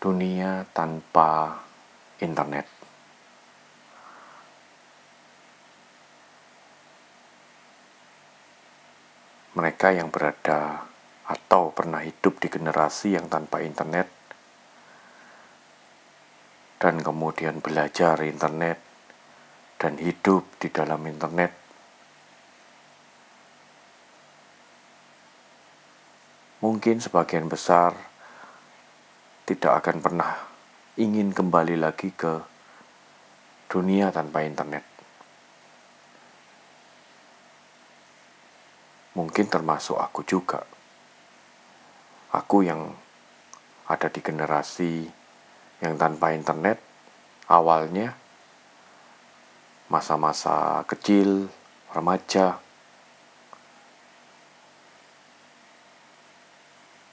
dunia tanpa internet. Mereka yang berada atau pernah hidup di generasi yang tanpa internet dan kemudian belajar internet dan hidup di dalam internet mungkin sebagian besar tidak akan pernah ingin kembali lagi ke dunia tanpa internet. Mungkin termasuk aku juga. Aku yang ada di generasi yang tanpa internet awalnya masa-masa kecil, remaja,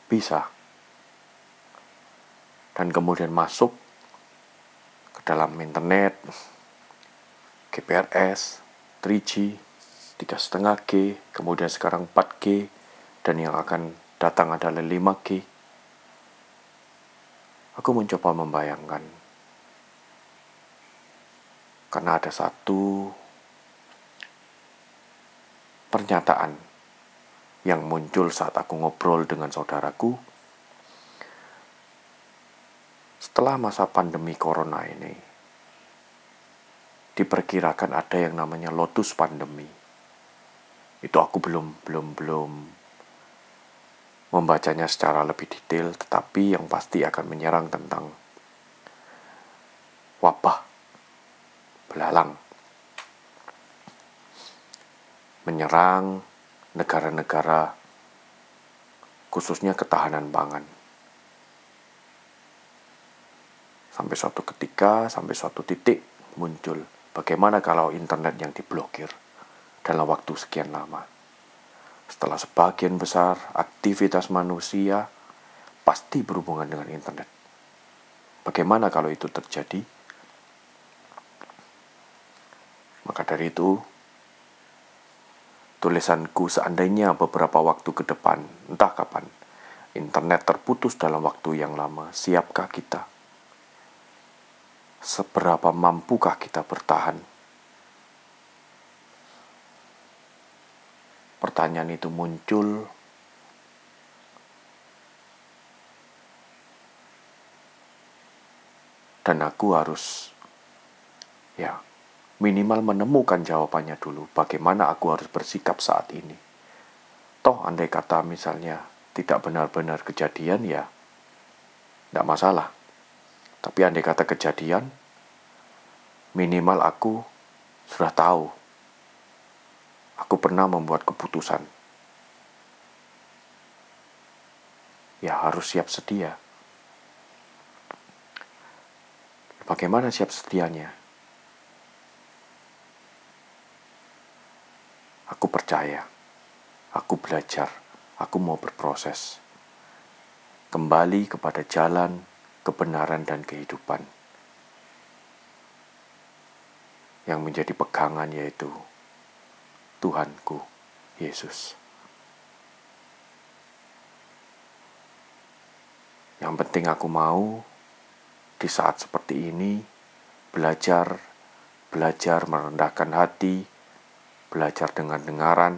bisa dan kemudian masuk ke dalam internet GPRS 3G 3,5G kemudian sekarang 4G dan yang akan datang adalah 5G aku mencoba membayangkan karena ada satu pernyataan yang muncul saat aku ngobrol dengan saudaraku setelah masa pandemi corona ini, diperkirakan ada yang namanya lotus pandemi. Itu aku belum belum belum membacanya secara lebih detail, tetapi yang pasti akan menyerang tentang wabah belalang. Menyerang negara-negara khususnya ketahanan pangan. Sampai suatu ketika, sampai suatu titik muncul. Bagaimana kalau internet yang diblokir dalam waktu sekian lama? Setelah sebagian besar aktivitas manusia pasti berhubungan dengan internet. Bagaimana kalau itu terjadi? Maka dari itu, tulisanku seandainya beberapa waktu ke depan, entah kapan, internet terputus dalam waktu yang lama, siapkah kita? Seberapa mampukah kita bertahan? Pertanyaan itu muncul dan aku harus ya minimal menemukan jawabannya dulu bagaimana aku harus bersikap saat ini. Toh andai kata misalnya tidak benar-benar kejadian ya tidak masalah. Tapi andai kata kejadian, minimal aku sudah tahu. Aku pernah membuat keputusan. Ya harus siap sedia. Bagaimana siap sedianya? Aku percaya, aku belajar, aku mau berproses. Kembali kepada jalan kebenaran dan kehidupan. Yang menjadi pegangan yaitu Tuhanku Yesus. Yang penting aku mau di saat seperti ini belajar, belajar merendahkan hati, belajar dengan dengaran,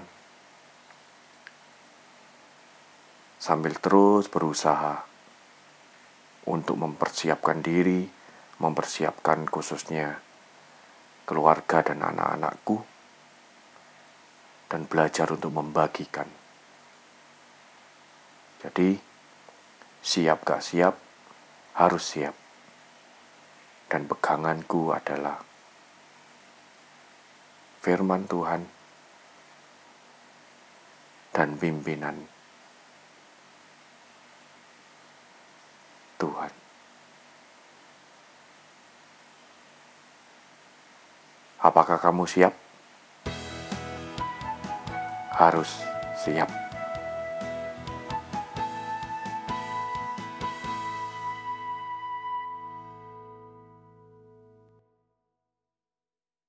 sambil terus berusaha untuk mempersiapkan diri, mempersiapkan khususnya keluarga dan anak-anakku, dan belajar untuk membagikan. Jadi, siap gak siap, harus siap. Dan peganganku adalah firman Tuhan dan pimpinan Tuhan. Apakah kamu siap? Harus siap.